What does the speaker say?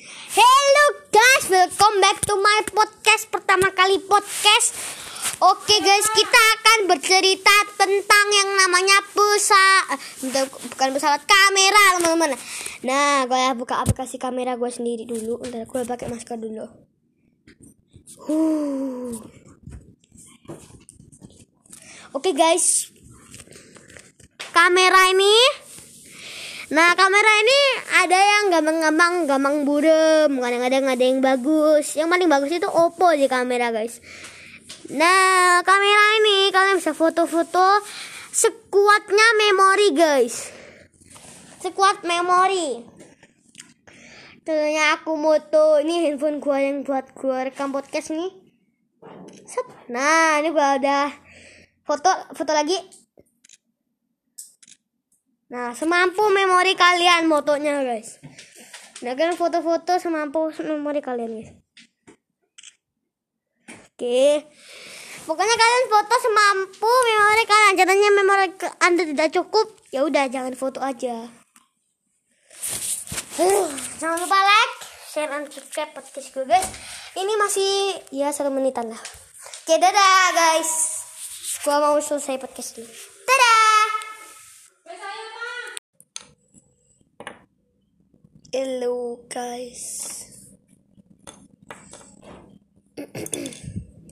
Hello guys, welcome back to my podcast pertama kali podcast. Oke guys, kita akan bercerita tentang yang namanya pesawat, bukan pesawat kamera teman-teman. Nah, gue buka aplikasi kamera gue sendiri dulu. Ntar gue pakai masker dulu. Huh. Oke guys, kamera ini Nah kamera ini ada yang gampang-gampang gampang burem Kadang-kadang ada yang bagus. Yang paling bagus itu Oppo di kamera guys. Nah kamera ini kalian bisa foto-foto Sekuatnya memori guys. Sekuat memori. Tentunya aku moto. Ini handphone gua yang buat gua rekam podcast nih. Nah ini gua udah Foto foto lagi Nah, semampu memori kalian motonya, guys. Nah, kalian foto-foto semampu memori kalian, guys. Oke. Pokoknya kalian foto semampu memori kalian. Caranya memori Anda tidak cukup, ya udah jangan foto aja. Uh, jangan lupa like, share, dan subscribe podcast gue, guys. Ini masih ya satu menitan lah. Oke, dadah, guys. Gua mau selesai podcast dulu. Dadah. Hello guys